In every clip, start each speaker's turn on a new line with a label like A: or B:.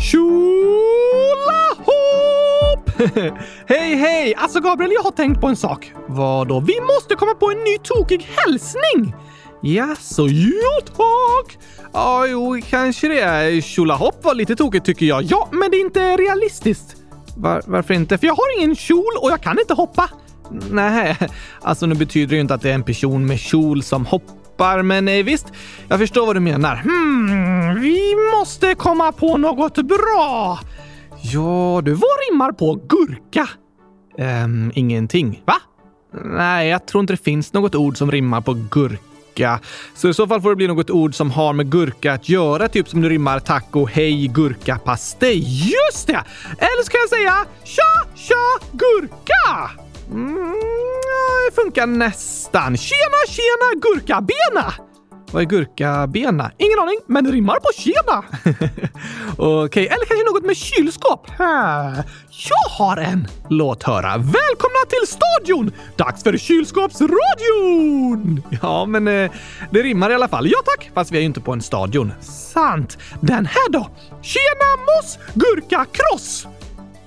A: Tjolahopp! hej, hej! Alltså Gabriel, jag har tänkt på en sak. Vadå? Vi måste komma på en ny tokig hälsning! Jaså, ja tack! Ja, jo, kanske det. Tjolahopp var lite tokigt tycker jag. Ja, men det är inte realistiskt. Var, varför inte? För jag har ingen kjol och jag kan inte hoppa. Nej, alltså nu betyder det ju inte att det är en person med kjol som hoppar, men eh, visst, jag förstår vad du menar. Hmm, vi måste komma på något bra. Ja, du, vad rimmar på gurka? Ehm, ingenting. Va? Nej, jag tror inte det finns något ord som rimmar på gurka. Så i så fall får det bli något ord som har med gurka att göra, typ som du rimmar taco, hej, gurka, pastej. Just det! Eller så kan jag säga tja, tja, gurka! Mm, det funkar nästan. Tjena, tjena, gurkabena! Vad är gurkabena? Ingen aning, men det rimmar på tjena. Okej, okay, eller kanske något med kylskåp? Jag har en! Låt höra. Välkomna till stadion! Dags för kylskåpsradion! Ja, men eh, det rimmar i alla fall. Ja tack, fast vi är ju inte på en stadion. Sant. Den här då? Tjena moss, gurka, kross!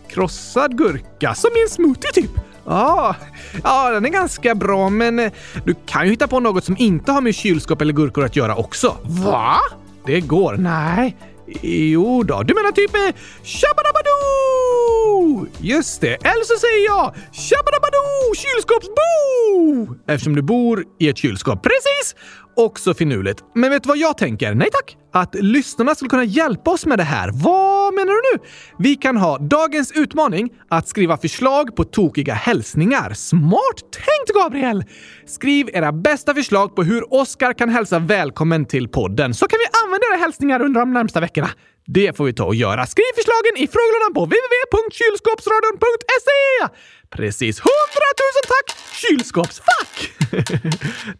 A: Krossad gurka, som i en smoothie typ. Ja, ja, den är ganska bra, men eh, du kan ju hitta på något som inte har med kylskåp eller gurkor att göra också. Va? Det går. Nej. Jo då, du menar typ eh, Shabadabadoo! Just det, eller så säger jag Shabadabadoo kylskåpsbo! Eftersom du bor i ett kylskåp. Precis! Också finurligt. Men vet du vad jag tänker? Nej tack! Att lyssnarna skulle kunna hjälpa oss med det här. Vad menar du nu? Vi kan ha dagens utmaning att skriva förslag på tokiga hälsningar. Smart tänkt, Gabriel! Skriv era bästa förslag på hur Oscar kan hälsa välkommen till podden, så kan vi använda era hälsningar under de närmsta veckorna. Det får vi ta och göra. Skriv förslagen i frågelådan på www.kylskåpsradion.se! Precis. Hundratusen tack, kylskåpsfack!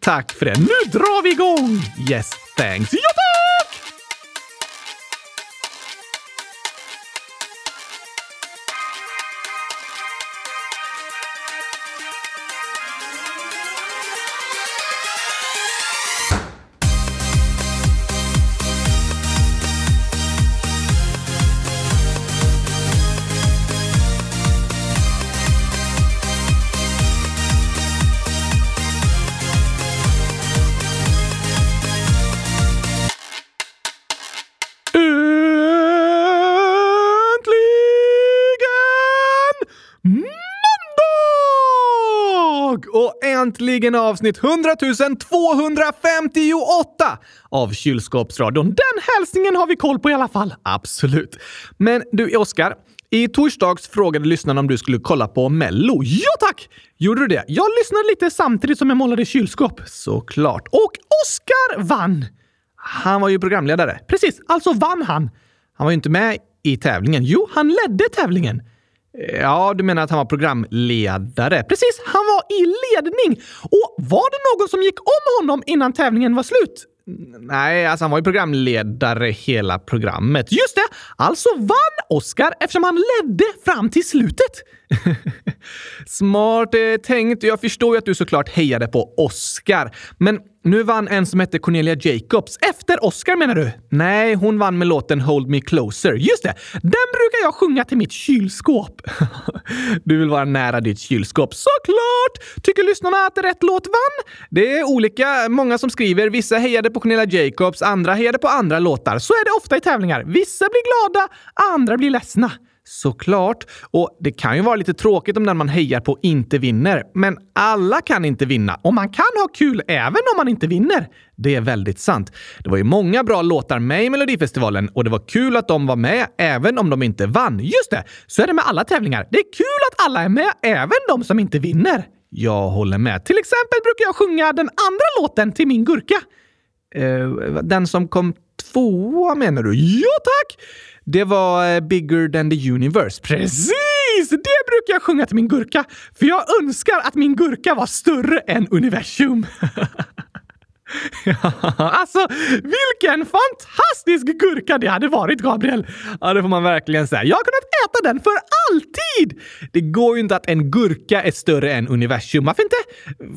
A: tack för det. Nu drar vi igång! Yes, thanks. Ja, tack! Och äntligen avsnitt 100 258 av Kylskåpsradion. Den hälsningen har vi koll på i alla fall. Absolut. Men du, Oskar. I torsdags frågade lyssnarna om du skulle kolla på Mello. Ja tack! Gjorde du det? Jag lyssnade lite samtidigt som jag målade kylskåp. Såklart. Och Oskar vann! Han var ju programledare. Precis, alltså vann han. Han var ju inte med i tävlingen. Jo, han ledde tävlingen. Ja, du menar att han var programledare? Precis, han var i ledning! Och var det någon som gick om honom innan tävlingen var slut? Nej, alltså han var ju programledare hela programmet. Just det! Alltså vann Oscar eftersom han ledde fram till slutet. Smart eh, tänkt. Jag förstår ju att du såklart hejade på Oscar. Men nu vann en som hette Cornelia Jacobs. Efter Oscar menar du? Nej, hon vann med låten Hold Me Closer. Just det! Den brukar jag sjunga till mitt kylskåp. du vill vara nära ditt kylskåp. Såklart! Tycker lyssnarna att rätt låt vann? Det är olika. Många som skriver. Vissa hejade på Cornelia Jacobs, andra hejade på andra låtar. Så är det ofta i tävlingar. Vissa blir glada, andra blir ledsna. Såklart. Och det kan ju vara lite tråkigt om den man hejar på inte vinner. Men alla kan inte vinna och man kan ha kul även om man inte vinner. Det är väldigt sant. Det var ju många bra låtar med i Melodifestivalen och det var kul att de var med även om de inte vann. Just det! Så är det med alla tävlingar. Det är kul att alla är med, även de som inte vinner. Jag håller med. Till exempel brukar jag sjunga den andra låten till min gurka. Uh, den som kom tvåa menar du? Ja, tack! Det var eh, Bigger than the universe. Precis! Det brukar jag sjunga till min gurka, för jag önskar att min gurka var större än universum. alltså, vilken fantastisk gurka det hade varit, Gabriel! Ja, det får man verkligen säga. Jag har kunnat äta den för alltid! Det går ju inte att en gurka är större än universum. Varför inte?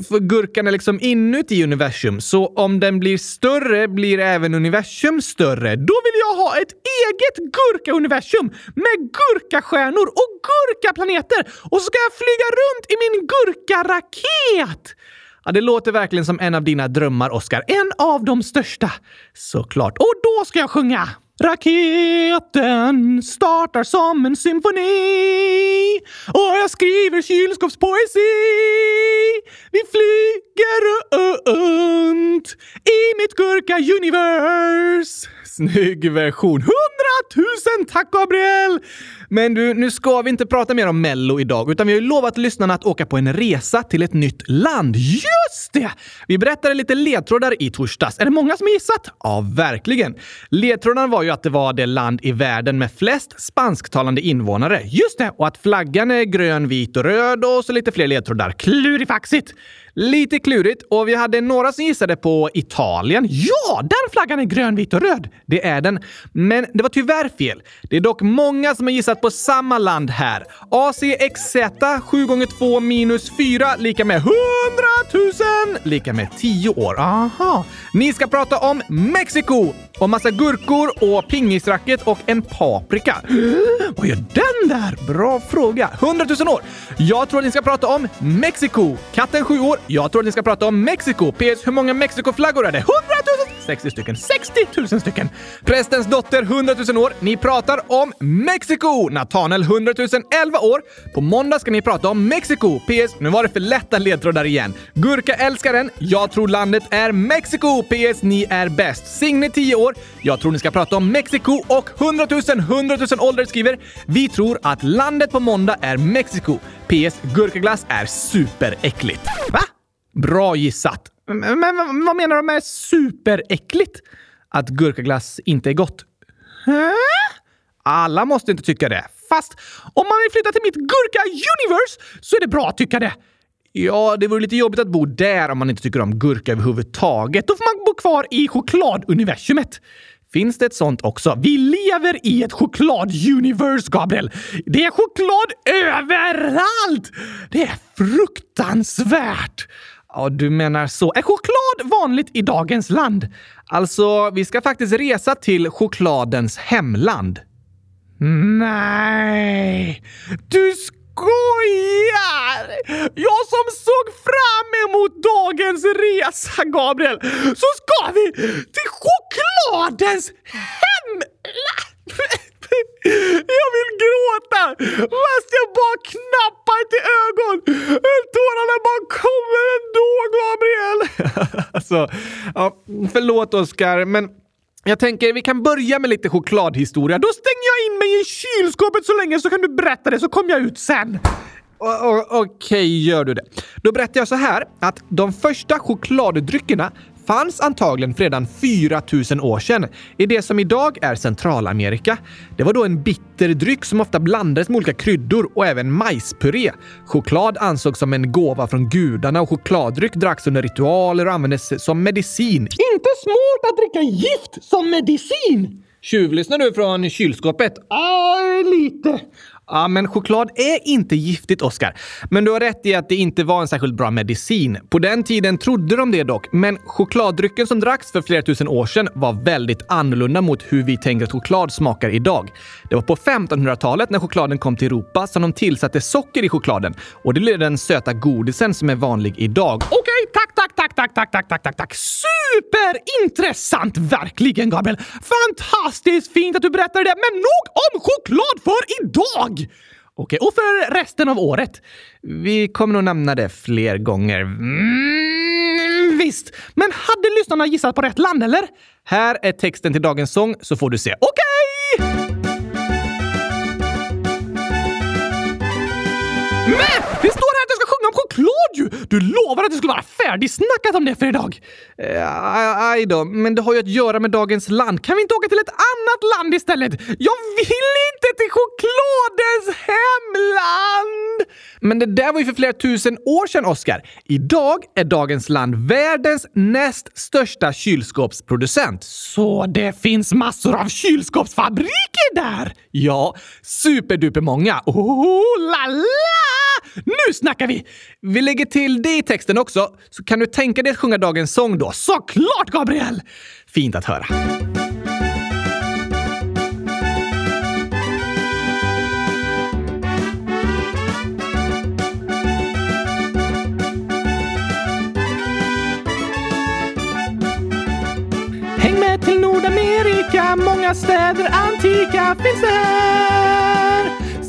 A: För gurkan är liksom inuti universum, så om den blir större blir även universum större. Då vill jag ha ett eget gurka-universum med gurkastjärnor och gurkaplaneter och så ska jag flyga runt i min gurkaraket! Ja, det låter verkligen som en av dina drömmar, Oscar. En av de största. Såklart. Och då ska jag sjunga! Raketen startar som en symfoni och jag skriver kylskåpspoesi. Vi flyger runt i mitt gurka-universe. Snygg version. Hundratusen tack, Gabriel! Men du, nu ska vi inte prata mer om Mello idag, utan vi har ju lovat lyssnarna att åka på en resa till ett nytt land. Just det! Vi berättade lite ledtrådar i torsdags. Är det många som har gissat? Ja, verkligen. Ledtrådarna var ju att det var det land i världen med flest spansktalande invånare. Just det! Och att flaggan är grön, vit och röd och så lite fler ledtrådar. Klurifaxigt! Lite klurigt och vi hade några som gissade på Italien. Ja, den flaggan är grön, vit och röd. Det är den. Men det var tyvärr fel. Det är dock många som har gissat på samma land här. ACXZ 7 gånger 2 minus 4 lika med 100 000 lika med 10 år. Aha. Ni ska prata om Mexiko och massa gurkor och pingisracket och en paprika. Vad gör den där? Bra fråga. 100 000 år. Jag tror att ni ska prata om Mexiko. Katten 7 år. Jag tror att ni ska prata om Mexiko. PS. Hur många Mexikoflaggor är det? 100 000! 60 stycken. 60 000 stycken! Prästens dotter 100 000 år. Ni pratar om Mexiko! Natanel, 100 000 11 år. På måndag ska ni prata om Mexiko. PS. Nu var det för lätta ledtrådar igen. Gurka älskaren. Jag tror landet är Mexiko. PS. Ni är bäst. Signe 10 år. Jag tror ni ska prata om Mexiko och 100 000 100 000 ålder skriver Vi tror att landet på måndag är Mexiko. PS. Gurkaglass är superäckligt. Va? Bra gissat. Men, men vad menar de med superäckligt? Att gurkaglass inte är gott? Hä? Alla måste inte tycka det. Fast om man vill flytta till mitt gurka-universe så är det bra att tycka det. Ja, det vore lite jobbigt att bo där om man inte tycker om gurka överhuvudtaget. Då får man bo kvar i chokladuniversumet. Finns det ett sånt också? Vi lever i ett choklad-universe, Gabriel! Det är choklad överallt! Det är fruktansvärt! Ja, du menar så. Är choklad vanligt i dagens land? Alltså, vi ska faktiskt resa till chokladens hemland. Nej! Du skojar! Jag som såg fram emot dagens resa, Gabriel! Så ska vi till chokladens hemland! Jag vill gråta fast jag bara knappar till ögon. Tårarna bara kommer ändå, Gabriel. alltså, ja, förlåt Oskar, men jag tänker vi kan börja med lite chokladhistoria. Då stänger jag in mig i kylskåpet så länge så kan du berätta det så kommer jag ut sen. Okej, okay, gör du det. Då berättar jag så här att de första chokladdryckerna fanns antagligen redan 4000 år sedan i det som idag är Centralamerika. Det var då en bitter dryck som ofta blandades med olika kryddor och även majspuré. Choklad ansågs som en gåva från gudarna och chokladdryck dracks under ritualer och användes som medicin. Inte smart att dricka gift som medicin! Tjuvlyssnar du från kylskåpet? Ja, lite. Ja, men choklad är inte giftigt, Oskar. Men du har rätt i att det inte var en särskilt bra medicin. På den tiden trodde de det dock, men chokladdrycken som dracks för flera tusen år sedan var väldigt annorlunda mot hur vi tänker att choklad smakar idag. Det var på 1500-talet när chokladen kom till Europa som de tillsatte socker i chokladen och det blev den söta godisen som är vanlig idag. Okej, okay, tack, tack, tack, tack, tack, tack, tack, tack, tack. Superintressant! Verkligen, Gabriel. Fantastiskt fint att du berättade det, men nog om choklad för idag! Okej, och för resten av året? Vi kommer nog nämna det fler gånger. Mm, visst, men hade lyssnarna gissat på rätt land, eller? Här är texten till dagens sång så får du se. Okej! Men det står choklad ju! Du lovade att det skulle vara färdigsnackat om det för idag. Eh, aj då, men det har ju att göra med dagens land. Kan vi inte åka till ett annat land istället? Jag vill inte till chokladens hemland! Men det där var ju för flera tusen år sedan, Oskar. Idag är dagens land världens näst största kylskåpsproducent. Så det finns massor av kylskåpsfabriker där? Ja, superduper många. Oh la la! Nu snackar vi! Vi lägger till det i texten också, så kan du tänka dig att sjunga dagens sång då. Såklart, Gabriel! Fint att höra. Häng med till Nordamerika, många städer antika finns det här.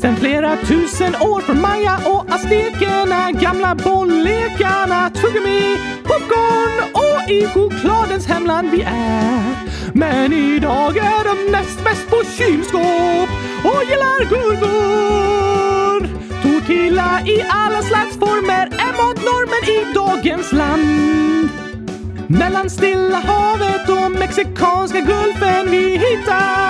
A: Sen flera tusen år från Maya och aztekerna, gamla bollekarna, tuggummi, popcorn och i chokladens hemland vi är. Men idag är de näst bäst på kylskåp och gillar gurgor. Tortilla i alla slags former är matnormen i dagens land. Mellan Stilla havet och Mexikanska gulfen vi hittar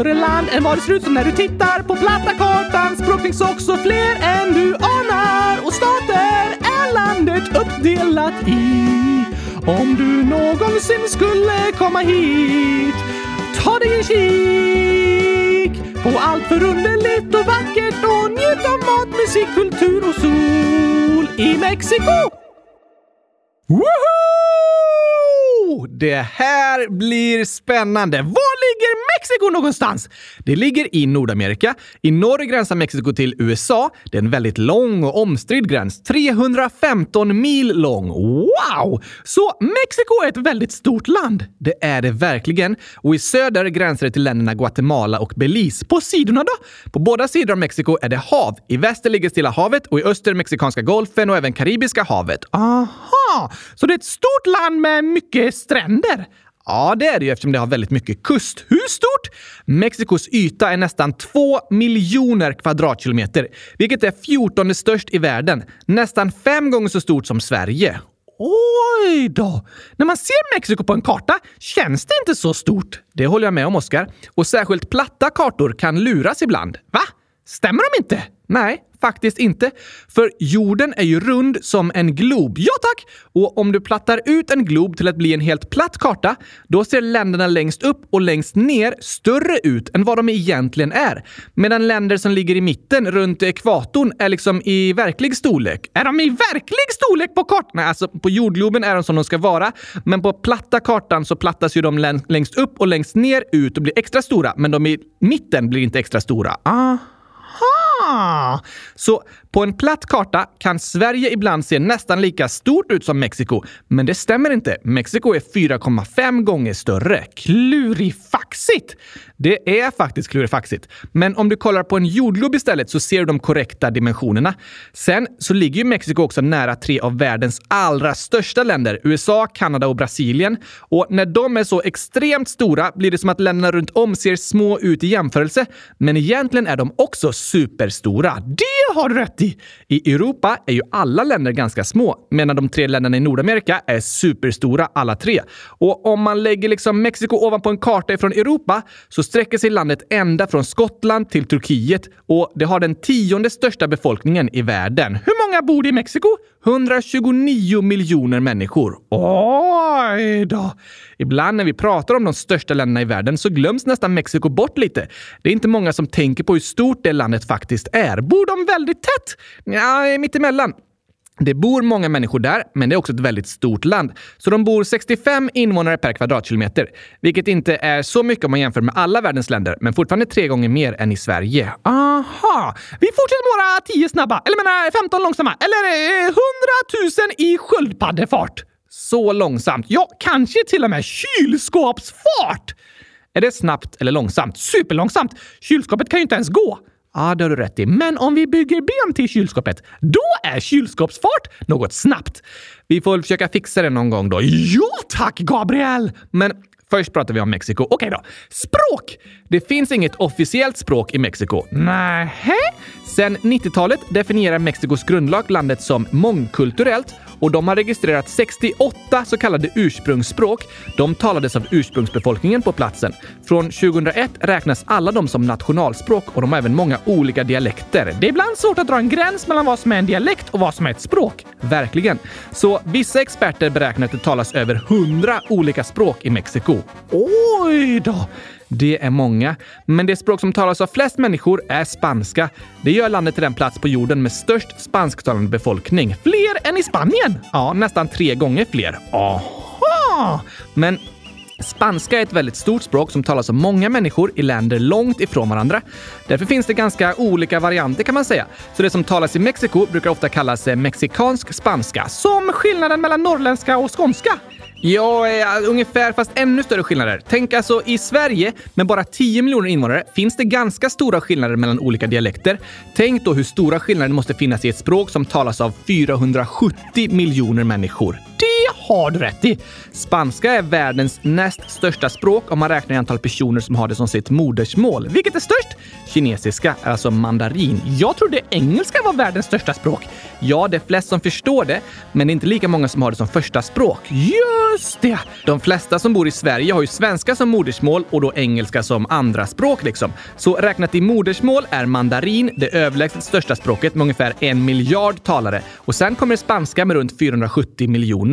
A: större land än vad det ser ut som när du tittar på platta kartan. Språk finns också fler än du anar och stater är landet uppdelat i. Om du någonsin skulle komma hit, ta dig en kik på allt förunderligt och vackert och njut av mat, musik, kultur och sol i Mexiko! Woho! Det här blir spännande. Var ligger Mexiko någonstans? Det ligger i Nordamerika. I norr gränsar Mexiko till USA. Det är en väldigt lång och omstridd gräns. 315 mil lång. Wow! Så Mexiko är ett väldigt stort land. Det är det verkligen. Och i söder gränsar det till länderna Guatemala och Belize. På sidorna då? På båda sidor av Mexiko är det hav. I väster ligger Stilla havet och i öster Mexikanska golfen och även Karibiska havet. Aha! Så det är ett stort land med mycket stränder? Ja, det är det ju eftersom det har väldigt mycket kust. Hur stort? Mexikos yta är nästan 2 miljoner kvadratkilometer, vilket är 14 störst i världen. Nästan fem gånger så stort som Sverige. Oj då! När man ser Mexiko på en karta känns det inte så stort. Det håller jag med om, Oskar. Och särskilt platta kartor kan luras ibland. Va? Stämmer de inte? Nej, faktiskt inte. För jorden är ju rund som en glob. Ja tack! Och om du plattar ut en glob till att bli en helt platt karta, då ser länderna längst upp och längst ner större ut än vad de egentligen är. Medan länder som ligger i mitten runt ekvatorn är liksom i verklig storlek. Är de i verklig storlek på kartan? Nej, alltså på jordgloben är de som de ska vara, men på platta kartan så plattas ju de längst upp och längst ner ut och blir extra stora, men de i mitten blir inte extra stora. Ah. Aha! Så på en platt karta kan Sverige ibland se nästan lika stort ut som Mexiko, men det stämmer inte. Mexiko är 4,5 gånger större. Klurifaxigt! Det är faktiskt klurifaxigt. Men om du kollar på en jordglob istället så ser du de korrekta dimensionerna. Sen så ligger ju Mexiko också nära tre av världens allra största länder, USA, Kanada och Brasilien. Och när de är så extremt stora blir det som att länderna runt om ser små ut i jämförelse. Men egentligen är de också superstora. Det har du rätt i! I Europa är ju alla länder ganska små, medan de tre länderna i Nordamerika är superstora alla tre. Och om man lägger liksom Mexiko ovanpå en karta ifrån Europa så sträcker sig landet ända från Skottland till Turkiet och det har den tionde största befolkningen i världen. Hur många många bor i Mexiko? 129 miljoner människor. Oj då! Ibland när vi pratar om de största länderna i världen så glöms nästan Mexiko bort lite. Det är inte många som tänker på hur stort det landet faktiskt är. Bor de väldigt tätt? Ja, mittemellan. Det bor många människor där, men det är också ett väldigt stort land. Så de bor 65 invånare per kvadratkilometer, vilket inte är så mycket om man jämför med alla världens länder, men fortfarande tre gånger mer än i Sverige. Aha! Vi fortsätter med våra 10 snabba, eller menar 15 långsamma, eller eh, 100 000 i sköldpaddefart. Så långsamt. Ja, kanske till och med kylskåpsfart! Är det snabbt eller långsamt? Superlångsamt! Kylskåpet kan ju inte ens gå. Ja, det har du rätt i. Men om vi bygger ben till kylskåpet, då är kylskåpsfart något snabbt. Vi får väl försöka fixa det någon gång då. Ja tack, Gabriel! Men Först pratar vi om Mexiko. Okej okay då. Språk! Det finns inget officiellt språk i Mexiko. Nähä? Sen 90-talet definierar Mexikos grundlag landet som mångkulturellt och de har registrerat 68 så kallade ursprungsspråk. De talades av ursprungsbefolkningen på platsen. Från 2001 räknas alla de som nationalspråk och de har även många olika dialekter. Det är ibland svårt att dra en gräns mellan vad som är en dialekt och vad som är ett språk. Verkligen. Så vissa experter beräknar att det talas över 100 olika språk i Mexiko. Oj då! Det är många. Men det språk som talas av flest människor är spanska. Det gör landet till den plats på jorden med störst spansktalande befolkning. Fler än i Spanien! Ja, nästan tre gånger fler. Aha! Men Spanska är ett väldigt stort språk som talas av många människor i länder långt ifrån varandra. Därför finns det ganska olika varianter kan man säga. Så det som talas i Mexiko brukar ofta kallas eh, mexikansk spanska, som skillnaden mellan norrländska och skånska. Ja, eh, ungefär, fast ännu större skillnader. Tänk alltså i Sverige med bara 10 miljoner invånare finns det ganska stora skillnader mellan olika dialekter. Tänk då hur stora skillnader det måste finnas i ett språk som talas av 470 miljoner människor. Det har du rätt i! Spanska är världens näst största språk om man räknar i antal personer som har det som sitt modersmål. Vilket är störst? Kinesiska, alltså mandarin. Jag trodde engelska var världens största språk. Ja, det är flest som förstår det, men det är inte lika många som har det som första språk. Just det! De flesta som bor i Sverige har ju svenska som modersmål och då engelska som andra språk liksom. Så räknat i modersmål är mandarin det överlägset största språket med ungefär en miljard talare. Och sen kommer spanska med runt 470 miljoner.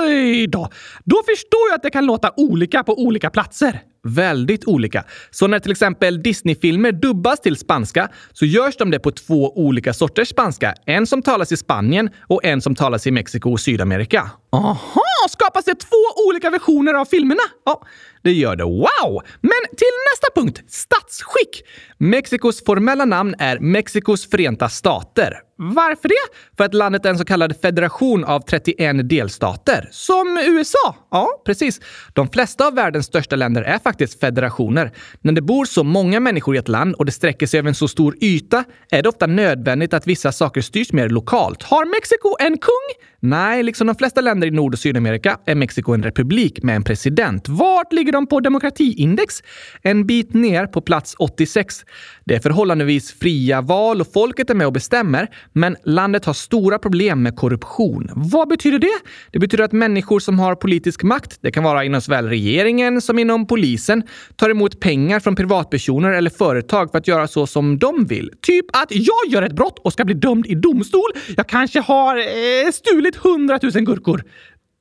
A: Oj då! Då förstår jag att det kan låta olika på olika platser väldigt olika. Så när till exempel Disney-filmer dubbas till spanska så görs de det på två olika sorters spanska. En som talas i Spanien och en som talas i Mexiko och Sydamerika. Aha! Skapas det två olika versioner av filmerna? Ja, det gör det. Wow! Men till nästa punkt. Statsskick. Mexikos formella namn är Mexikos förenta stater. Varför det? För att landet är en så kallad federation av 31 delstater. Som USA? Ja, precis. De flesta av världens största länder är faktiskt federationer. När det bor så många människor i ett land och det sträcker sig över en så stor yta är det ofta nödvändigt att vissa saker styrs mer lokalt. Har Mexiko en kung? Nej, liksom de flesta länder i Nord och Sydamerika är Mexiko en republik med en president. Vart ligger de på demokratiindex? En bit ner på plats 86. Det är förhållandevis fria val och folket är med och bestämmer, men landet har stora problem med korruption. Vad betyder det? Det betyder att människor som har politisk makt, det kan vara inom såväl regeringen som inom polisen, tar emot pengar från privatpersoner eller företag för att göra så som de vill. Typ att jag gör ett brott och ska bli dömd i domstol. Jag kanske har eh, stulit 100 000 gurkor.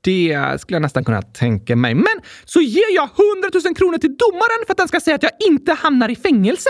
A: Det skulle jag nästan kunna tänka mig. Men så ger jag 100 000 kronor till domaren för att den ska säga att jag inte hamnar i fängelse.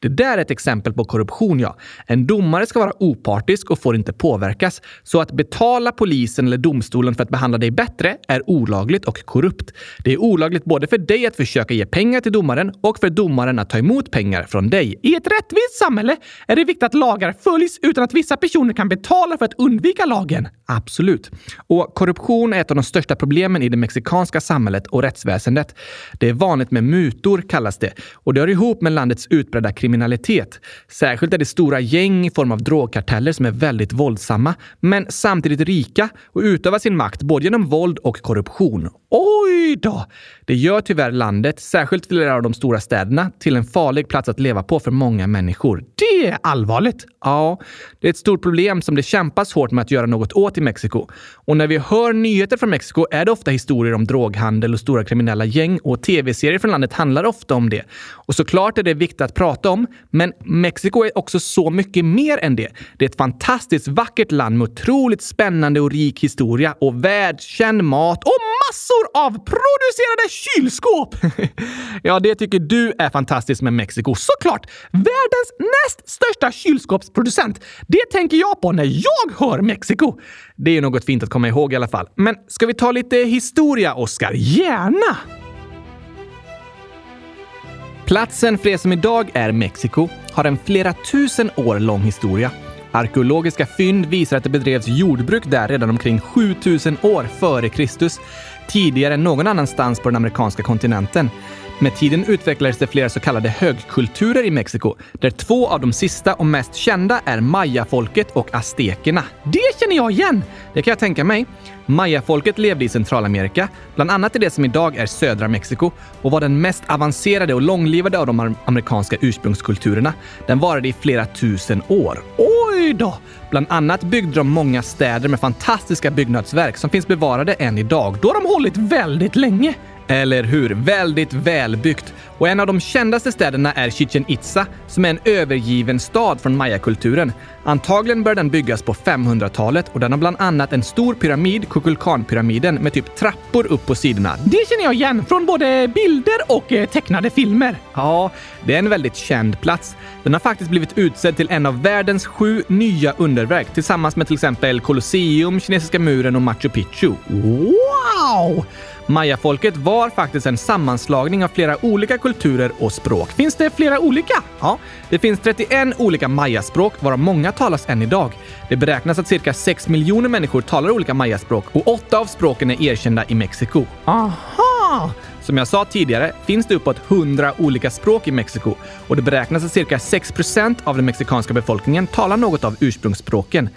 A: Det där är ett exempel på korruption, ja. En domare ska vara opartisk och får inte påverkas. Så att betala polisen eller domstolen för att behandla dig bättre är olagligt och korrupt. Det är olagligt både för dig att försöka ge pengar till domaren och för domaren att ta emot pengar från dig. I ett rättvist samhälle är det viktigt att lagar följs utan att vissa personer kan betala för att undvika lagen. Absolut. Och korruption är ett av de största problemen i det mexikanska samhället och rättsväsendet. Det är vanligt med mutor, kallas det. Och det hör ihop med landets utbredda kriminalitet kriminalitet. Särskilt är det stora gäng i form av drogkarteller som är väldigt våldsamma, men samtidigt rika och utövar sin makt både genom våld och korruption. Oj då! Det gör tyvärr landet, särskilt flera av de stora städerna, till en farlig plats att leva på för många människor. Det är allvarligt! Ja, det är ett stort problem som det kämpas hårt med att göra något åt i Mexiko. Och när vi hör nyheter från Mexiko är det ofta historier om droghandel och stora kriminella gäng och tv-serier från landet handlar ofta om det. Och såklart är det viktigt att prata om, men Mexiko är också så mycket mer än det. Det är ett fantastiskt vackert land med otroligt spännande och rik historia och världskänd mat och massor av producerade kylskåp! ja, det tycker du är fantastiskt med Mexiko. Såklart! Världens näst största kylskåpsproducent. Det tänker jag på när jag hör Mexiko. Det är något fint att komma ihåg i alla fall. Men ska vi ta lite historia, Oscar? Gärna! Platsen för det som idag är Mexiko har en flera tusen år lång historia. Arkeologiska fynd visar att det bedrevs jordbruk där redan omkring 7000 år före Kristus, tidigare än någon annanstans på den amerikanska kontinenten. Med tiden utvecklades det flera så kallade högkulturer i Mexiko, där två av de sista och mest kända är mayafolket och aztekerna. Det känner jag igen! Det kan jag tänka mig. Mayafolket levde i Centralamerika, bland annat i det som idag är södra Mexiko och var den mest avancerade och långlivade av de amerikanska ursprungskulturerna. Den varade i flera tusen år. Oj då! Bland annat byggde de många städer med fantastiska byggnadsverk som finns bevarade än idag. Då har de hållit väldigt länge. Eller hur? Väldigt välbyggt. Och en av de kändaste städerna är Chichen Itza, som är en övergiven stad från mayakulturen. Antagligen började den byggas på 500-talet och den har bland annat en stor pyramid, Kukulkanpyramiden, med typ trappor upp på sidorna. Det känner jag igen från både bilder och eh, tecknade filmer. Ja, det är en väldigt känd plats. Den har faktiskt blivit utsedd till en av världens sju nya underverk tillsammans med till exempel Colosseum, Kinesiska muren och Machu Picchu. Wow! Mayafolket var faktiskt en sammanslagning av flera olika kulturer och språk. Finns det flera olika? Ja, det finns 31 olika mayaspråk, varav många talas än idag. Det beräknas att cirka 6 miljoner människor talar olika mayaspråk och åtta av språken är erkända i Mexiko. Aha! Som jag sa tidigare finns det uppåt 100 olika språk i Mexiko och det beräknas att cirka 6% av den mexikanska befolkningen talar något av ursprungsspråken.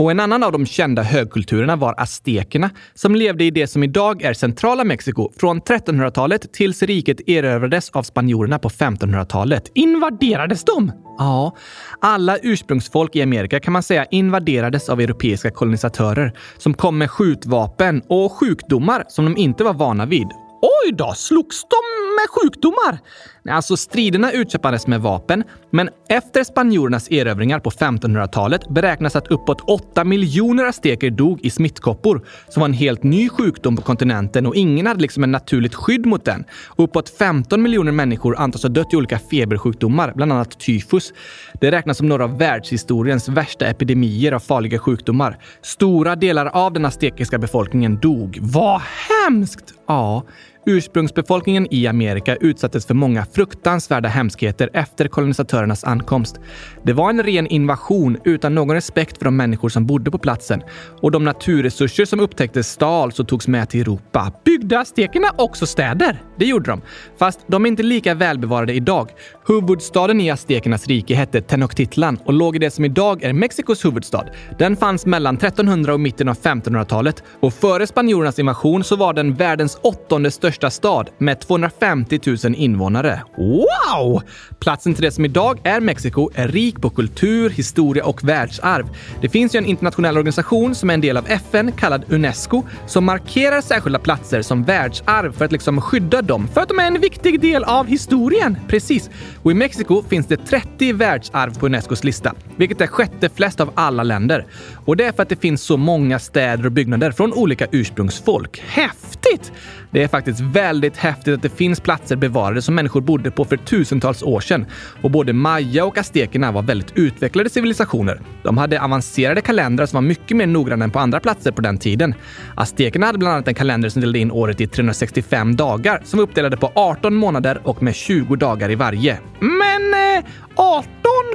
A: Och en annan av de kända högkulturerna var aztekerna som levde i det som idag är centrala Mexiko från 1300-talet tills riket erövrades av spanjorerna på 1500-talet. Invaderades de? Ja, alla ursprungsfolk i Amerika kan man säga invaderades av europeiska kolonisatörer som kom med skjutvapen och sjukdomar som de inte var vana vid. Oj då, slogs de med sjukdomar? Alltså striderna utkämpades med vapen, men efter spanjorernas erövringar på 1500-talet beräknas att uppåt 8 miljoner azteker dog i smittkoppor, som var en helt ny sjukdom på kontinenten och ingen hade liksom ett naturligt skydd mot den. Och uppåt 15 miljoner människor antas ha dött i olika febersjukdomar, bland annat tyfus. Det räknas som några av världshistoriens värsta epidemier av farliga sjukdomar. Stora delar av den aztekiska befolkningen dog. Vad hemskt! Ja, Ursprungsbefolkningen i Amerika utsattes för många fruktansvärda hemskheter efter kolonisatörernas ankomst. Det var en ren invasion utan någon respekt för de människor som bodde på platsen och de naturresurser som upptäcktes stals och togs med till Europa. Byggde aztekerna också städer? Det gjorde de, fast de är inte lika välbevarade idag. Huvudstaden i aztekernas rike hette Tenochtitlan och låg i det som idag är Mexikos huvudstad. Den fanns mellan 1300 och mitten av 1500-talet och före spanjorernas invasion så var den världens åttonde största största stad med 250 000 invånare. Wow! Platsen till det som idag är Mexiko är rik på kultur, historia och världsarv. Det finns ju en internationell organisation som är en del av FN kallad Unesco som markerar särskilda platser som världsarv för att liksom skydda dem för att de är en viktig del av historien. Precis. Och i Mexiko finns det 30 världsarv på Unescos lista, vilket är sjätte flest av alla länder. Och det är för att det finns så många städer och byggnader från olika ursprungsfolk. Häftigt! Det är faktiskt väldigt häftigt att det finns platser bevarade som människor bodde på för tusentals år sedan. Och både maya och aztekerna var väldigt utvecklade civilisationer. De hade avancerade kalendrar som var mycket mer noggranna än på andra platser på den tiden. Aztekerna hade bland annat en kalender som delade in året i 365 dagar som var uppdelade på 18 månader och med 20 dagar i varje. Men eh, 18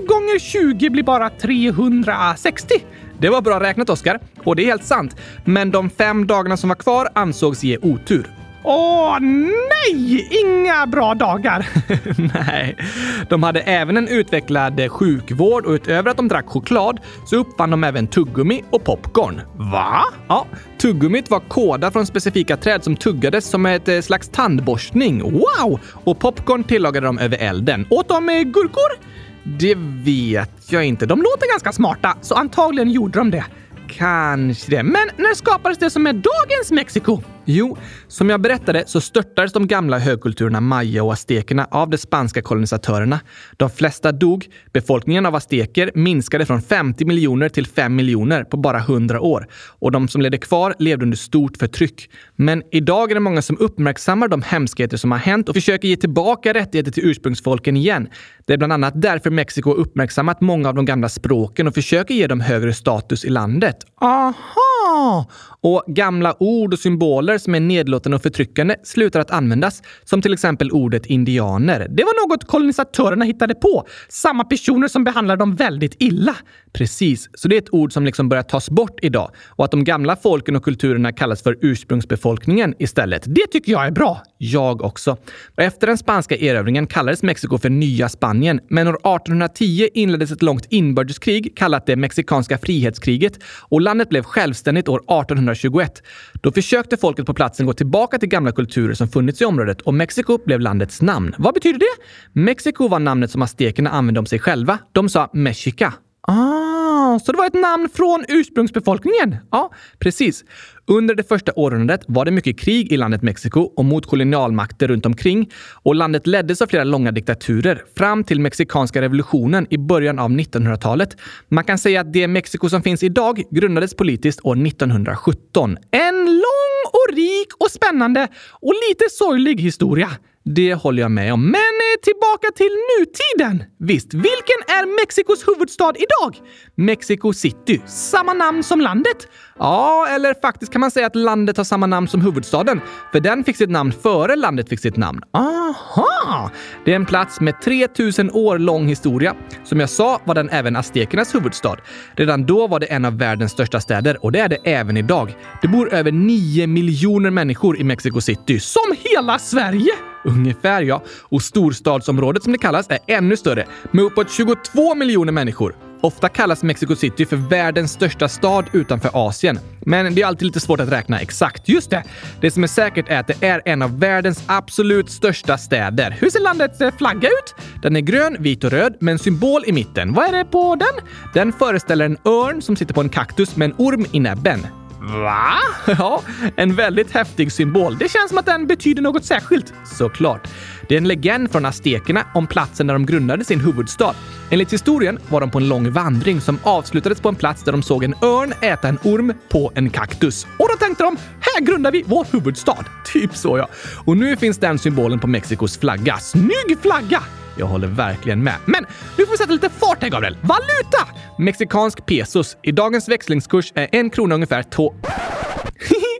A: gånger 20 blir bara 360. Det var bra räknat, Oskar. Och det är helt sant. Men de fem dagarna som var kvar ansågs ge otur. Åh nej! Inga bra dagar! nej. De hade även en utvecklad sjukvård och utöver att de drack choklad så uppfann de även tuggummi och popcorn. Va? Ja, tuggummit var kåda från specifika träd som tuggades som ett eh, slags tandborstning. Wow! Och popcorn tillagade de över elden. Åt de eh, gurkor? Det vet jag inte. De låter ganska smarta, så antagligen gjorde de det. Kanske det. Men när skapades det som är dagens Mexiko? Jo, som jag berättade så störtades de gamla högkulturerna maya och aztekerna av de spanska kolonisatörerna. De flesta dog. Befolkningen av azteker minskade från 50 miljoner till 5 miljoner på bara 100 år och de som levde kvar levde under stort förtryck. Men idag är det många som uppmärksammar de hemskheter som har hänt och försöker ge tillbaka rättigheter till ursprungsfolken igen. Det är bland annat därför Mexiko uppmärksammat många av de gamla språken och försöker ge dem högre status i landet. Aha! Och gamla ord och symboler som är nedlåtande och förtryckande slutar att användas, som till exempel ordet indianer. Det var något kolonisatörerna hittade på. Samma personer som behandlar dem väldigt illa. Precis, så det är ett ord som liksom börjar tas bort idag och att de gamla folken och kulturerna kallas för ursprungsbefolkningen istället. Det tycker jag är bra. Jag också. Och efter den spanska erövringen kallades Mexiko för Nya Spanien, men år 1810 inleddes ett långt inbördeskrig kallat det mexikanska frihetskriget och landet blev självständigt år 1821. Då försökte folket på platsen gå tillbaka till gamla kulturer som funnits i området och Mexiko blev landets namn. Vad betyder det? Mexiko var namnet som aztekerna använde om sig själva. De sa Mexica. Ah, så det var ett namn från ursprungsbefolkningen? Ja, precis. Under det första århundradet var det mycket krig i landet Mexiko och mot kolonialmakter runt omkring och landet leddes av flera långa diktaturer fram till mexikanska revolutionen i början av 1900-talet. Man kan säga att det Mexiko som finns idag grundades politiskt år 1917. En lång och rik och spännande och lite sorglig historia. Det håller jag med om. Men eh, tillbaka till nutiden. Visst, vilken är Mexikos huvudstad idag? Mexico City. Samma namn som landet? Ja, eller faktiskt kan man säga att landet har samma namn som huvudstaden. För den fick sitt namn före landet fick sitt namn. Aha! Det är en plats med 3000 år lång historia. Som jag sa var den även aztekernas huvudstad. Redan då var det en av världens största städer och det är det även idag. Det bor över 9 miljoner människor i Mexico City. Som hela Sverige! Ungefär ja. Och storstadsområdet som det kallas är ännu större med uppåt 22 miljoner människor. Ofta kallas Mexico City för världens största stad utanför Asien. Men det är alltid lite svårt att räkna exakt. Just det! Det som är säkert är att det är en av världens absolut största städer. Hur ser landets eh, flagga ut? Den är grön, vit och röd med en symbol i mitten. Vad är det på den? Den föreställer en örn som sitter på en kaktus med en orm i näbben. Va? Ja, en väldigt häftig symbol. Det känns som att den betyder något särskilt. Såklart. Det är en legend från aztekerna om platsen där de grundade sin huvudstad. Enligt historien var de på en lång vandring som avslutades på en plats där de såg en örn äta en orm på en kaktus. Och då tänkte de, här grundar vi vår huvudstad. Typ så ja. Och nu finns den symbolen på Mexikos flagga. Snygg flagga! Jag håller verkligen med. Men nu får vi sätta lite fart här, Gabriel. Valuta! Mexikansk pesos. I dagens växlingskurs är en krona ungefär två...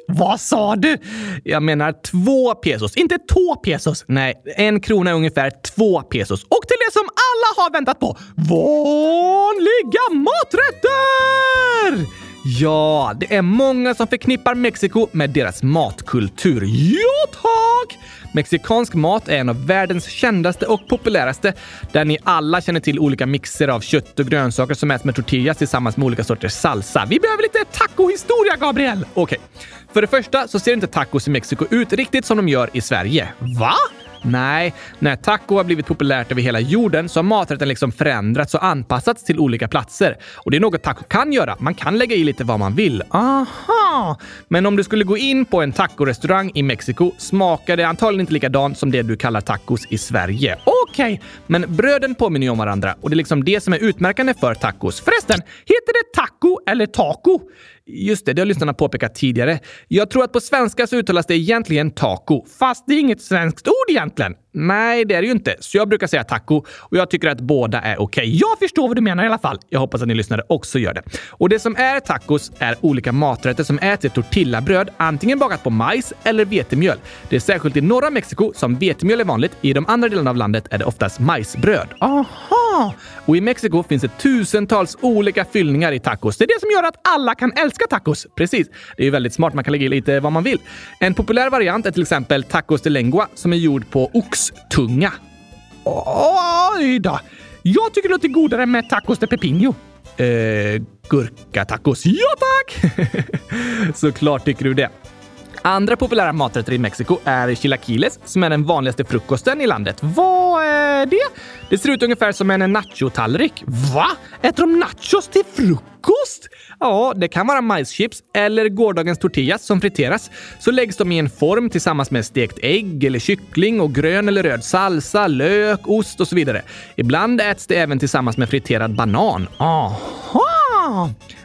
A: Vad sa du? Jag menar två pesos, inte två pesos. Nej, en krona är ungefär två pesos. Och till det som alla har väntat på. Vanliga maträtter! Ja, det är många som förknippar Mexiko med deras matkultur. Ja, tack! Mexikansk mat är en av världens kändaste och populäraste, där ni alla känner till olika mixer av kött och grönsaker som äts med tortillas tillsammans med olika sorters salsa. Vi behöver lite tacohistoria, Gabriel! Okej. Okay. För det första så ser inte tacos i Mexiko ut riktigt som de gör i Sverige. Va? Nej, när taco har blivit populärt över hela jorden så har maträtten liksom förändrats och anpassats till olika platser. Och det är något taco kan göra. Man kan lägga i lite vad man vill. Aha! Men om du skulle gå in på en tacorestaurang i Mexiko smakar det antagligen inte likadant som det du kallar tacos i Sverige. Okej, okay. men bröden påminner ju om varandra och det är liksom det som är utmärkande för tacos. Förresten, heter det taco eller taco? Just det, det har lyssnarna påpekat tidigare. Jag tror att på svenska så uttalas det egentligen taco, fast det är inget svenskt ord egentligen. Nej, det är det ju inte. Så jag brukar säga taco och jag tycker att båda är okej. Okay. Jag förstår vad du menar i alla fall. Jag hoppas att ni lyssnare också gör det. Och det som är tacos är olika maträtter som äts i tortillabröd, antingen bakat på majs eller vetemjöl. Det är särskilt i norra Mexiko som vetemjöl är vanligt. I de andra delarna av landet är det oftast majsbröd. Aha! Och i Mexiko finns det tusentals olika fyllningar i tacos. Det är det som gör att alla kan älska tacos. Precis. Det är ju väldigt smart. Man kan lägga i lite vad man vill. En populär variant är till exempel tacos de lengua som är gjord på ox tunga. Oj då! Jag tycker det låter godare med tacos de pepino. Eh, gurkatacos. Ja tack! Såklart tycker du det. Andra populära maträtter i Mexiko är chilaquiles, som är den vanligaste frukosten i landet. Vad är det? Det ser ut ungefär som en nachotallrik. Va? Äter de nachos till frukost? Ja, det kan vara majschips eller gårdagens tortillas som friteras. Så läggs de i en form tillsammans med stekt ägg eller kyckling och grön eller röd salsa, lök, ost och så vidare. Ibland äts det även tillsammans med friterad banan. Aha!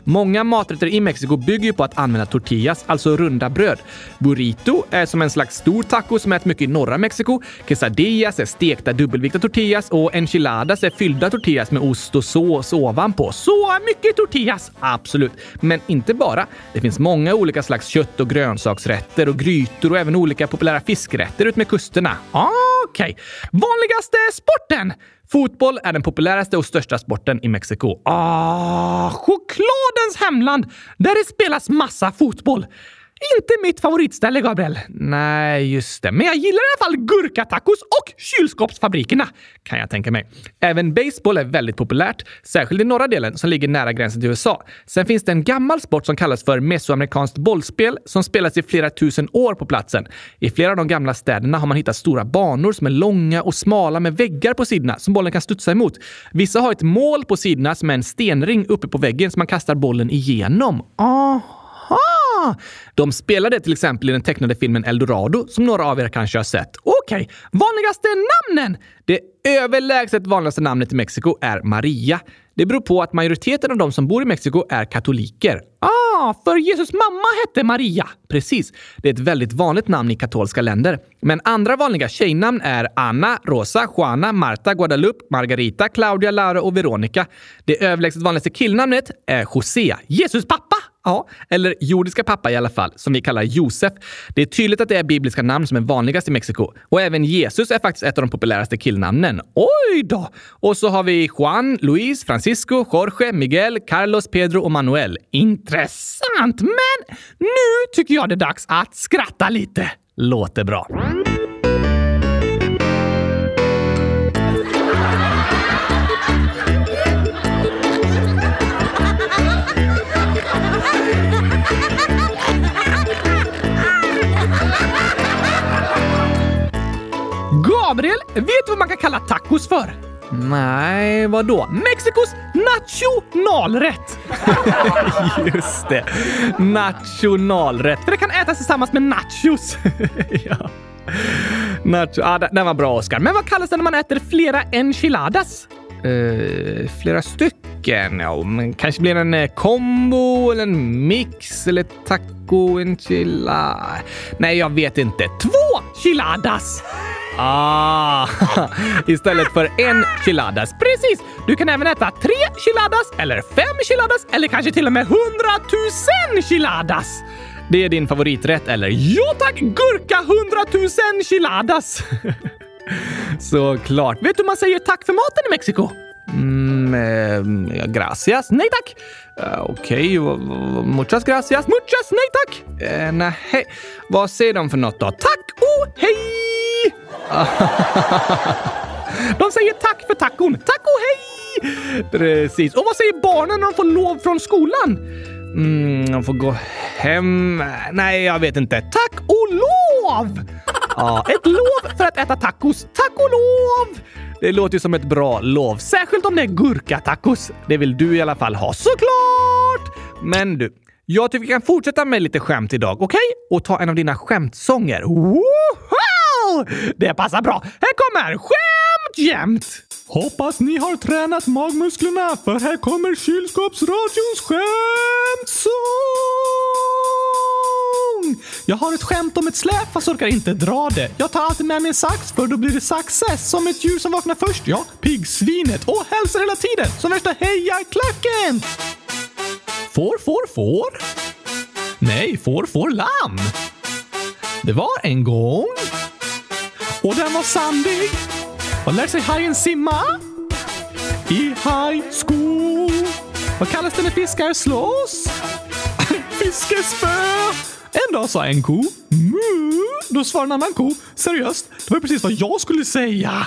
A: Många maträtter i Mexiko bygger ju på att använda tortillas, alltså runda bröd. Burrito är som en slags stor taco som äts mycket i norra Mexiko. Quesadillas är stekta dubbelvikta tortillas och enchiladas är fyllda tortillas med ost och sås ovanpå. Så mycket tortillas! Absolut. Men inte bara. Det finns många olika slags kött och grönsaksrätter och grytor och även olika populära fiskrätter utmed kusterna. Okej. Okay. Vanligaste sporten? Fotboll är den populäraste och största sporten i Mexiko. Ah, chokladens hemland! Där det spelas massa fotboll. Inte mitt favoritställe, Gabriel. Nej, just det. Men jag gillar i alla fall gurkatacos och kylskåpsfabrikerna, kan jag tänka mig. Även baseball är väldigt populärt, särskilt i norra delen som ligger nära gränsen till USA. Sen finns det en gammal sport som kallas för mesoamerikanskt bollspel som spelas i flera tusen år på platsen. I flera av de gamla städerna har man hittat stora banor som är långa och smala med väggar på sidorna som bollen kan studsa emot. Vissa har ett mål på sidorna som är en stenring uppe på väggen som man kastar bollen igenom. Aha! De spelade till exempel i den tecknade filmen Eldorado som några av er kanske har sett. Okej, okay. vanligaste namnen? Det överlägset vanligaste namnet i Mexiko är Maria. Det beror på att majoriteten av de som bor i Mexiko är katoliker. Ah, för Jesus mamma hette Maria. Precis. Det är ett väldigt vanligt namn i katolska länder. Men andra vanliga tjejnamn är Anna, Rosa, Juana, Marta, Guadalupe, Margarita, Claudia, Laura och Veronica. Det överlägset vanligaste killnamnet är José, Jesus pappa. Ja, eller jordiska pappa i alla fall, som vi kallar Josef. Det är tydligt att det är bibliska namn som är vanligast i Mexiko. Och även Jesus är faktiskt ett av de populäraste killnamnen. Oj då! Och så har vi Juan, Luis, Francisco, Jorge, Miguel, Carlos, Pedro och Manuel. Intressant! Men nu tycker jag det är dags att skratta lite. Låter bra. Gabriel, vet du vad man kan kalla tacos för? Nej, vad då? Mexikos nationalrätt! Just det. Nationalrätt. För det kan ätas tillsammans med nachos. ja. Nacho. Ah, den var bra, Oskar. Men vad kallas det när man äter flera enchiladas? Uh, flera stycken? Ja, men kanske blir det en eh, kombo eller en mix eller taco enchilada? Nej, jag vet inte. Två chiladas! Ah, istället för en chiladas. Precis! Du kan även äta tre chiladas, eller fem chiladas, eller kanske till och med hundratusen chiladas. Det är din favoriträtt, eller? Ja tack! Gurka hundratusen chiladas! Såklart. Vet du hur man säger tack för maten i Mexiko? Mm, eh, gracias. Nej tack. Uh, Okej, okay. muchas gracias. Muchas nej tack. Uh, nej. Vad säger de för något då? Tack och hej! de säger tack för tacon. Tack och hej! Precis. Och vad säger barnen när de får lov från skolan? Mm, de får gå hem. Nej, jag vet inte. Tack och lov! Ja, ett lov för att äta tacos. Tack och lov! Det låter ju som ett bra lov, särskilt om det är gurkatacos. Det vill du i alla fall ha, såklart! Men du, jag tycker vi kan fortsätta med lite skämt idag, okej? Okay? Och ta en av dina skämtsånger. Woho! Det passar bra. Här kommer Skämt jämt! Hoppas ni har tränat magmusklerna för här kommer kylskåpsradions skämtsång! Jag har ett skämt om ett släp fast orkar inte dra det. Jag tar alltid med mig en sax för då blir det success som ett djur som vaknar först. Ja, piggsvinet och hälsar hela tiden som värsta hejarklacken! Får, får, får? Nej, får, får lamm. Det var en gång och den var sandig. Vad lär sig hajen simma? I high school. Vad kallas det när fiskar slåss? Fiskespö! En dag sa en ko mu. Då svarade en annan ko seriöst, det var precis vad jag skulle säga.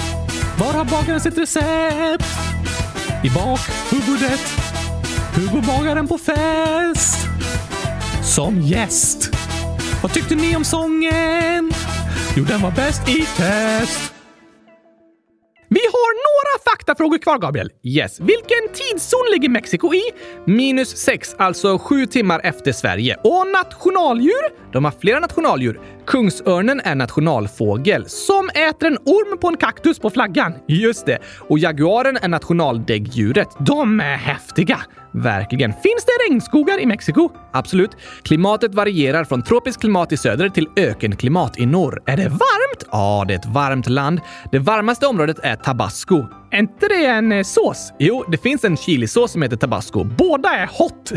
A: Var har bagaren sitt recept? I bakhuvudet. Hugo bagaren på fest? Som gäst. Vad tyckte ni om sången? Jo, den var bäst i test. Vi har några faktafrågor kvar, Gabriel. Yes. Vilken tidszon ligger Mexiko i? Minus sex, alltså sju timmar efter Sverige. Och nationaldjur? De har flera nationaldjur. Kungsörnen är nationalfågel som äter en orm på en kaktus på flaggan. Just det. Och jaguaren är nationaldäggdjuret. De är häftiga. Verkligen. Finns det regnskogar i Mexiko? Absolut. Klimatet varierar från tropiskt klimat i söder till ökenklimat i norr. Är det varmt? Ja, det är ett varmt land. Det varmaste området är Tabasco. Är inte det en eh, sås? Jo, det finns en chilisås som heter tabasco. Båda är hot!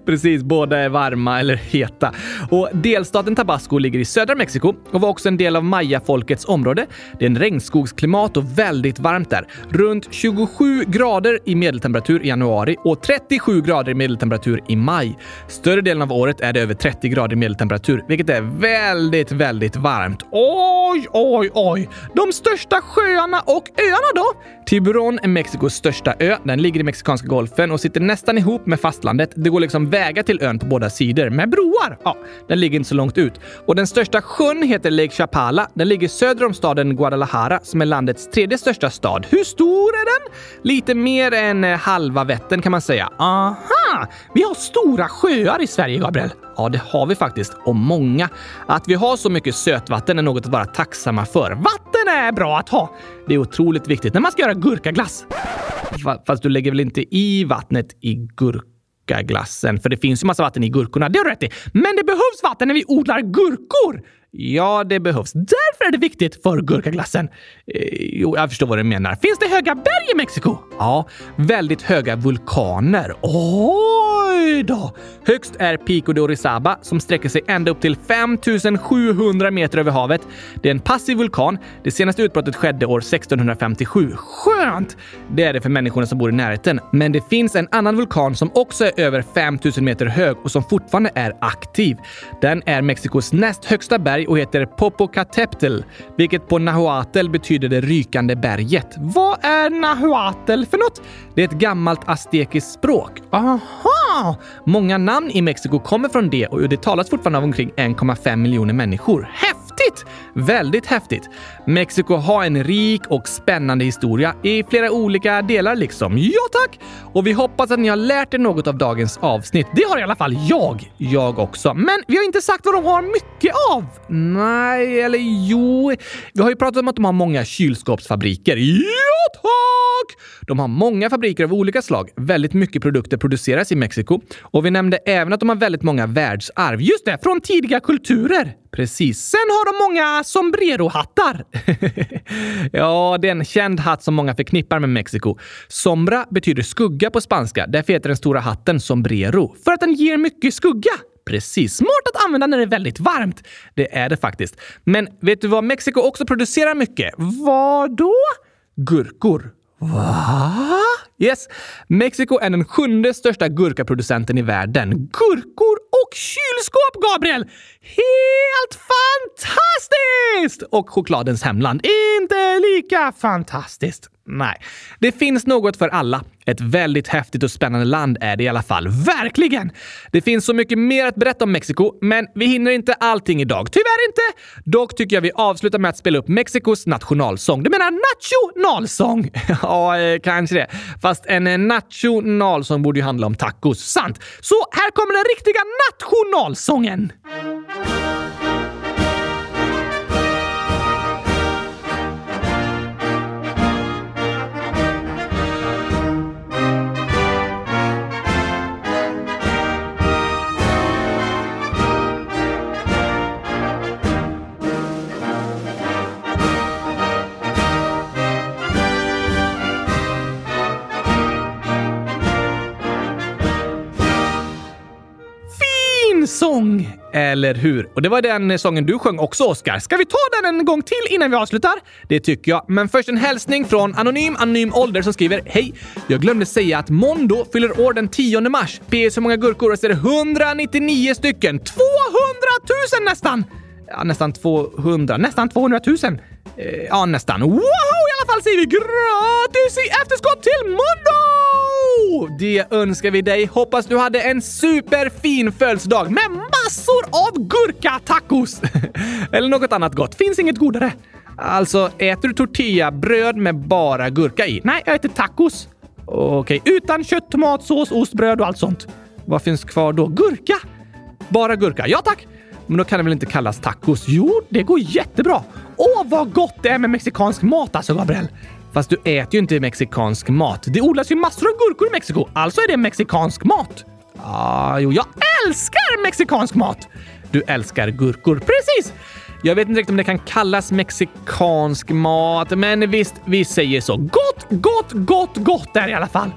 A: Precis, båda är varma eller heta. Och delstaten Tabasco ligger i södra Mexiko och var också en del av mayafolkets område. Det är en regnskogsklimat och väldigt varmt där. Runt 27 grader i medeltemperatur i januari och 37 grader i medeltemperatur i maj. Större delen av året är det över 30 grader i medeltemperatur, vilket är väldigt, väldigt varmt. Oj, oj, oj! De största sjöarna och öarna då? Tiburon är Mexikos största ö. Den ligger i Mexikanska golfen och sitter nästan ihop med fastlandet. Det går liksom vägar till ön på båda sidor med broar. Ja, den ligger inte så långt ut. Och den största sjön heter Lake Chapala. Den ligger söder om staden Guadalajara som är landets tredje största stad. Hur stor är den? Lite mer än eh, halva Vättern kan man säga. Aha! Vi har stora sjöar i Sverige, Gabriel. Ja, det har vi faktiskt. Och många. Att vi har så mycket sötvatten är något att vara tacksamma för. Vatten är bra att ha. Det är otroligt viktigt när man ska göra gurkaglass. Fast du lägger väl inte i vattnet i gurkaglassen? För det finns ju massa vatten i gurkorna, det har du rätt i. Men det behövs vatten när vi odlar gurkor! Ja, det behövs. Därför är det viktigt för gurkaglassen. Eh, jo, jag förstår vad du menar. Finns det höga berg i Mexiko? Ja, väldigt höga vulkaner. Oj då! Högst är Pico de Orizaba som sträcker sig ända upp till 5700 meter över havet. Det är en passiv vulkan. Det senaste utbrottet skedde år 1657. Skönt! Det är det för människorna som bor i närheten. Men det finns en annan vulkan som också är över 5000 meter hög och som fortfarande är aktiv. Den är Mexikos näst högsta berg och heter Popocatépetl, vilket på nahuatl betyder det rykande berget. Vad är nahuatl för något? Det är ett gammalt aztekiskt språk. Aha! Många namn i Mexiko kommer från det och det talas fortfarande av omkring 1,5 miljoner människor. Häftigt! Väldigt häftigt. Mexiko har en rik och spännande historia i flera olika delar liksom. Ja tack! Och vi hoppas att ni har lärt er något av dagens avsnitt. Det har i alla fall jag. Jag också. Men vi har inte sagt vad de har mycket av. Nej, eller jo. Vi har ju pratat om att de har många kylskåpsfabriker. Ja tack! De har många fabriker av olika slag. Väldigt mycket produkter produceras i Mexiko. Och vi nämnde även att de har väldigt många världsarv. Just det, från tidiga kulturer. Precis. Sen har de många sombrero-hattar. ja, det är en känd hatt som många förknippar med Mexiko. Sombra betyder skugga på spanska. Därför heter den stora hatten sombrero. För att den ger mycket skugga. Precis. Smart att använda när det är väldigt varmt. Det är det faktiskt. Men vet du vad Mexiko också producerar mycket? Vad då? Gurkor. Va? Yes. Mexiko är den sjunde största gurkaproducenten i världen. Gurkor och kylskåp, Gabriel! Helt fantastiskt! Och chokladens hemland. Inte lika fantastiskt. Nej, det finns något för alla. Ett väldigt häftigt och spännande land är det i alla fall. Verkligen! Det finns så mycket mer att berätta om Mexiko, men vi hinner inte allting idag. Tyvärr inte! Dock tycker jag vi avslutar med att spela upp Mexikos nationalsång. Du menar nationalsång? ja, eh, kanske det. Fast en eh, nationalsång borde ju handla om tacos. Sant! Så här kommer den riktiga nationalsången! Eller hur? Och det var den eh, sången du sjöng också, Oskar. Ska vi ta den en gång till innan vi avslutar? Det tycker jag. Men först en hälsning från Anonym Anonym Ålder som skriver Hej! Jag glömde säga att Mondo fyller år den 10 mars. PS hur många gurkor? Och så är det 199 stycken. 200 000 nästan! Ja, nästan 200. Nästan 200 000. Eh, ja, nästan. Wow! I alla fall säger vi gratis i efterskott till Mondo! Det önskar vi dig. Hoppas du hade en superfin födelsedag med massor av gurka-tacos! Eller något annat gott. Finns inget godare. Alltså, äter du tortillabröd med bara gurka i? Nej, jag äter tacos. Okej, okay. utan kött, tomatsås, ost, bröd och allt sånt. Vad finns kvar då? Gurka? Bara gurka? Ja tack! Men då kan det väl inte kallas tacos? Jo, det går jättebra. Åh, vad gott det är med mexikansk mat alltså, Gabriel! Fast du äter ju inte mexikansk mat. Det odlas ju massor av gurkor i Mexiko, alltså är det mexikansk mat. Ah, jo, jag älskar mexikansk mat! Du älskar gurkor, precis! Jag vet inte riktigt om det kan kallas mexikansk mat, men visst, vi säger så. Gott, gott, gott, gott är det i alla fall.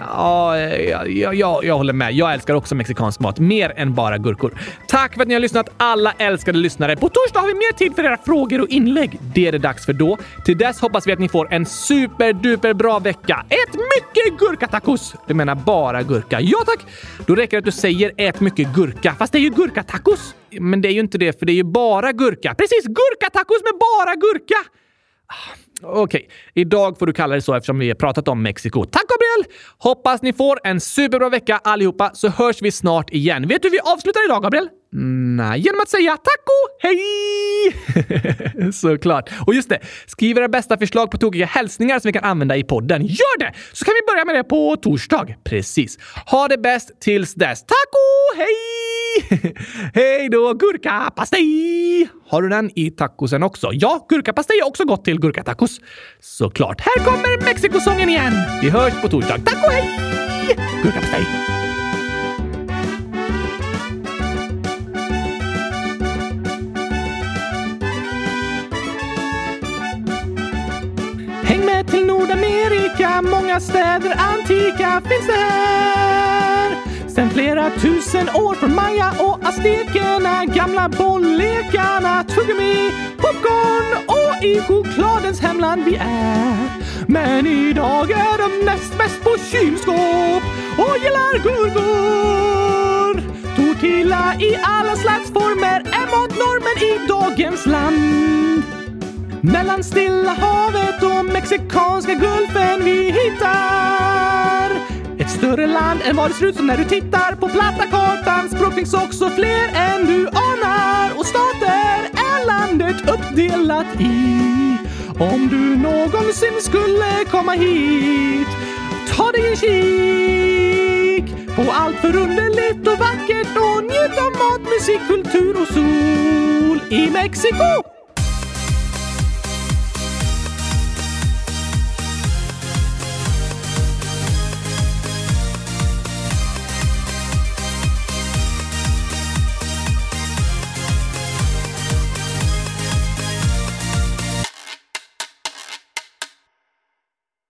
A: Ja, ja, ja, jag håller med. Jag älskar också mexikansk mat. Mer än bara gurkor. Tack för att ni har lyssnat alla älskade lyssnare. På torsdag har vi mer tid för era frågor och inlägg. Det är det dags för då. Till dess hoppas vi att ni får en superduper bra vecka. Ät mycket gurkatacos! Du menar bara gurka? Ja tack! Då räcker det att du säger ät mycket gurka. Fast det är ju gurkatacos. Men det är ju inte det, för det är ju bara gurka. Precis! Gurkatacos med bara gurka! Ah, okej, okay. idag får du kalla det så eftersom vi har pratat om Mexiko. Tack Hoppas ni får en superbra vecka allihopa så hörs vi snart igen. Vet du hur vi avslutar idag Gabriel? Nej, genom att säga taco, hej! Såklart. Och just det, skriv era bästa förslag på tokiga hälsningar som vi kan använda i podden. Gör det! Så kan vi börja med det på torsdag. Precis. Ha det bäst tills dess. Taco, hej! Hej då, gurkapastej! Har du den i tacosen också? Ja, gurkapastej är också gott till gurkatacos. Såklart. Här kommer Mexikosången igen. Vi hörs på torsdag. Tack och hej! Gurkapastej! Häng med till Nordamerika, många städer antika finns det här. Sen flera tusen år från Maya och aztekerna, gamla bollekarna, tuggummi, popcorn och i chokladens hemland vi är. Men idag är de näst bäst på kylskåp och gillar gurkor. Tortilla i alla slags former är matnormen i dagens land. Mellan Stilla havet och Mexikanska gulfen vi hittar ett större land än vad det ser ut som när du tittar på platta kartan. Språk finns också fler än du anar och stater är landet uppdelat i. Om du någonsin skulle komma hit, ta dig en kik på allt förunderligt och vackert och njut av mat, musik, kultur och sol i Mexiko!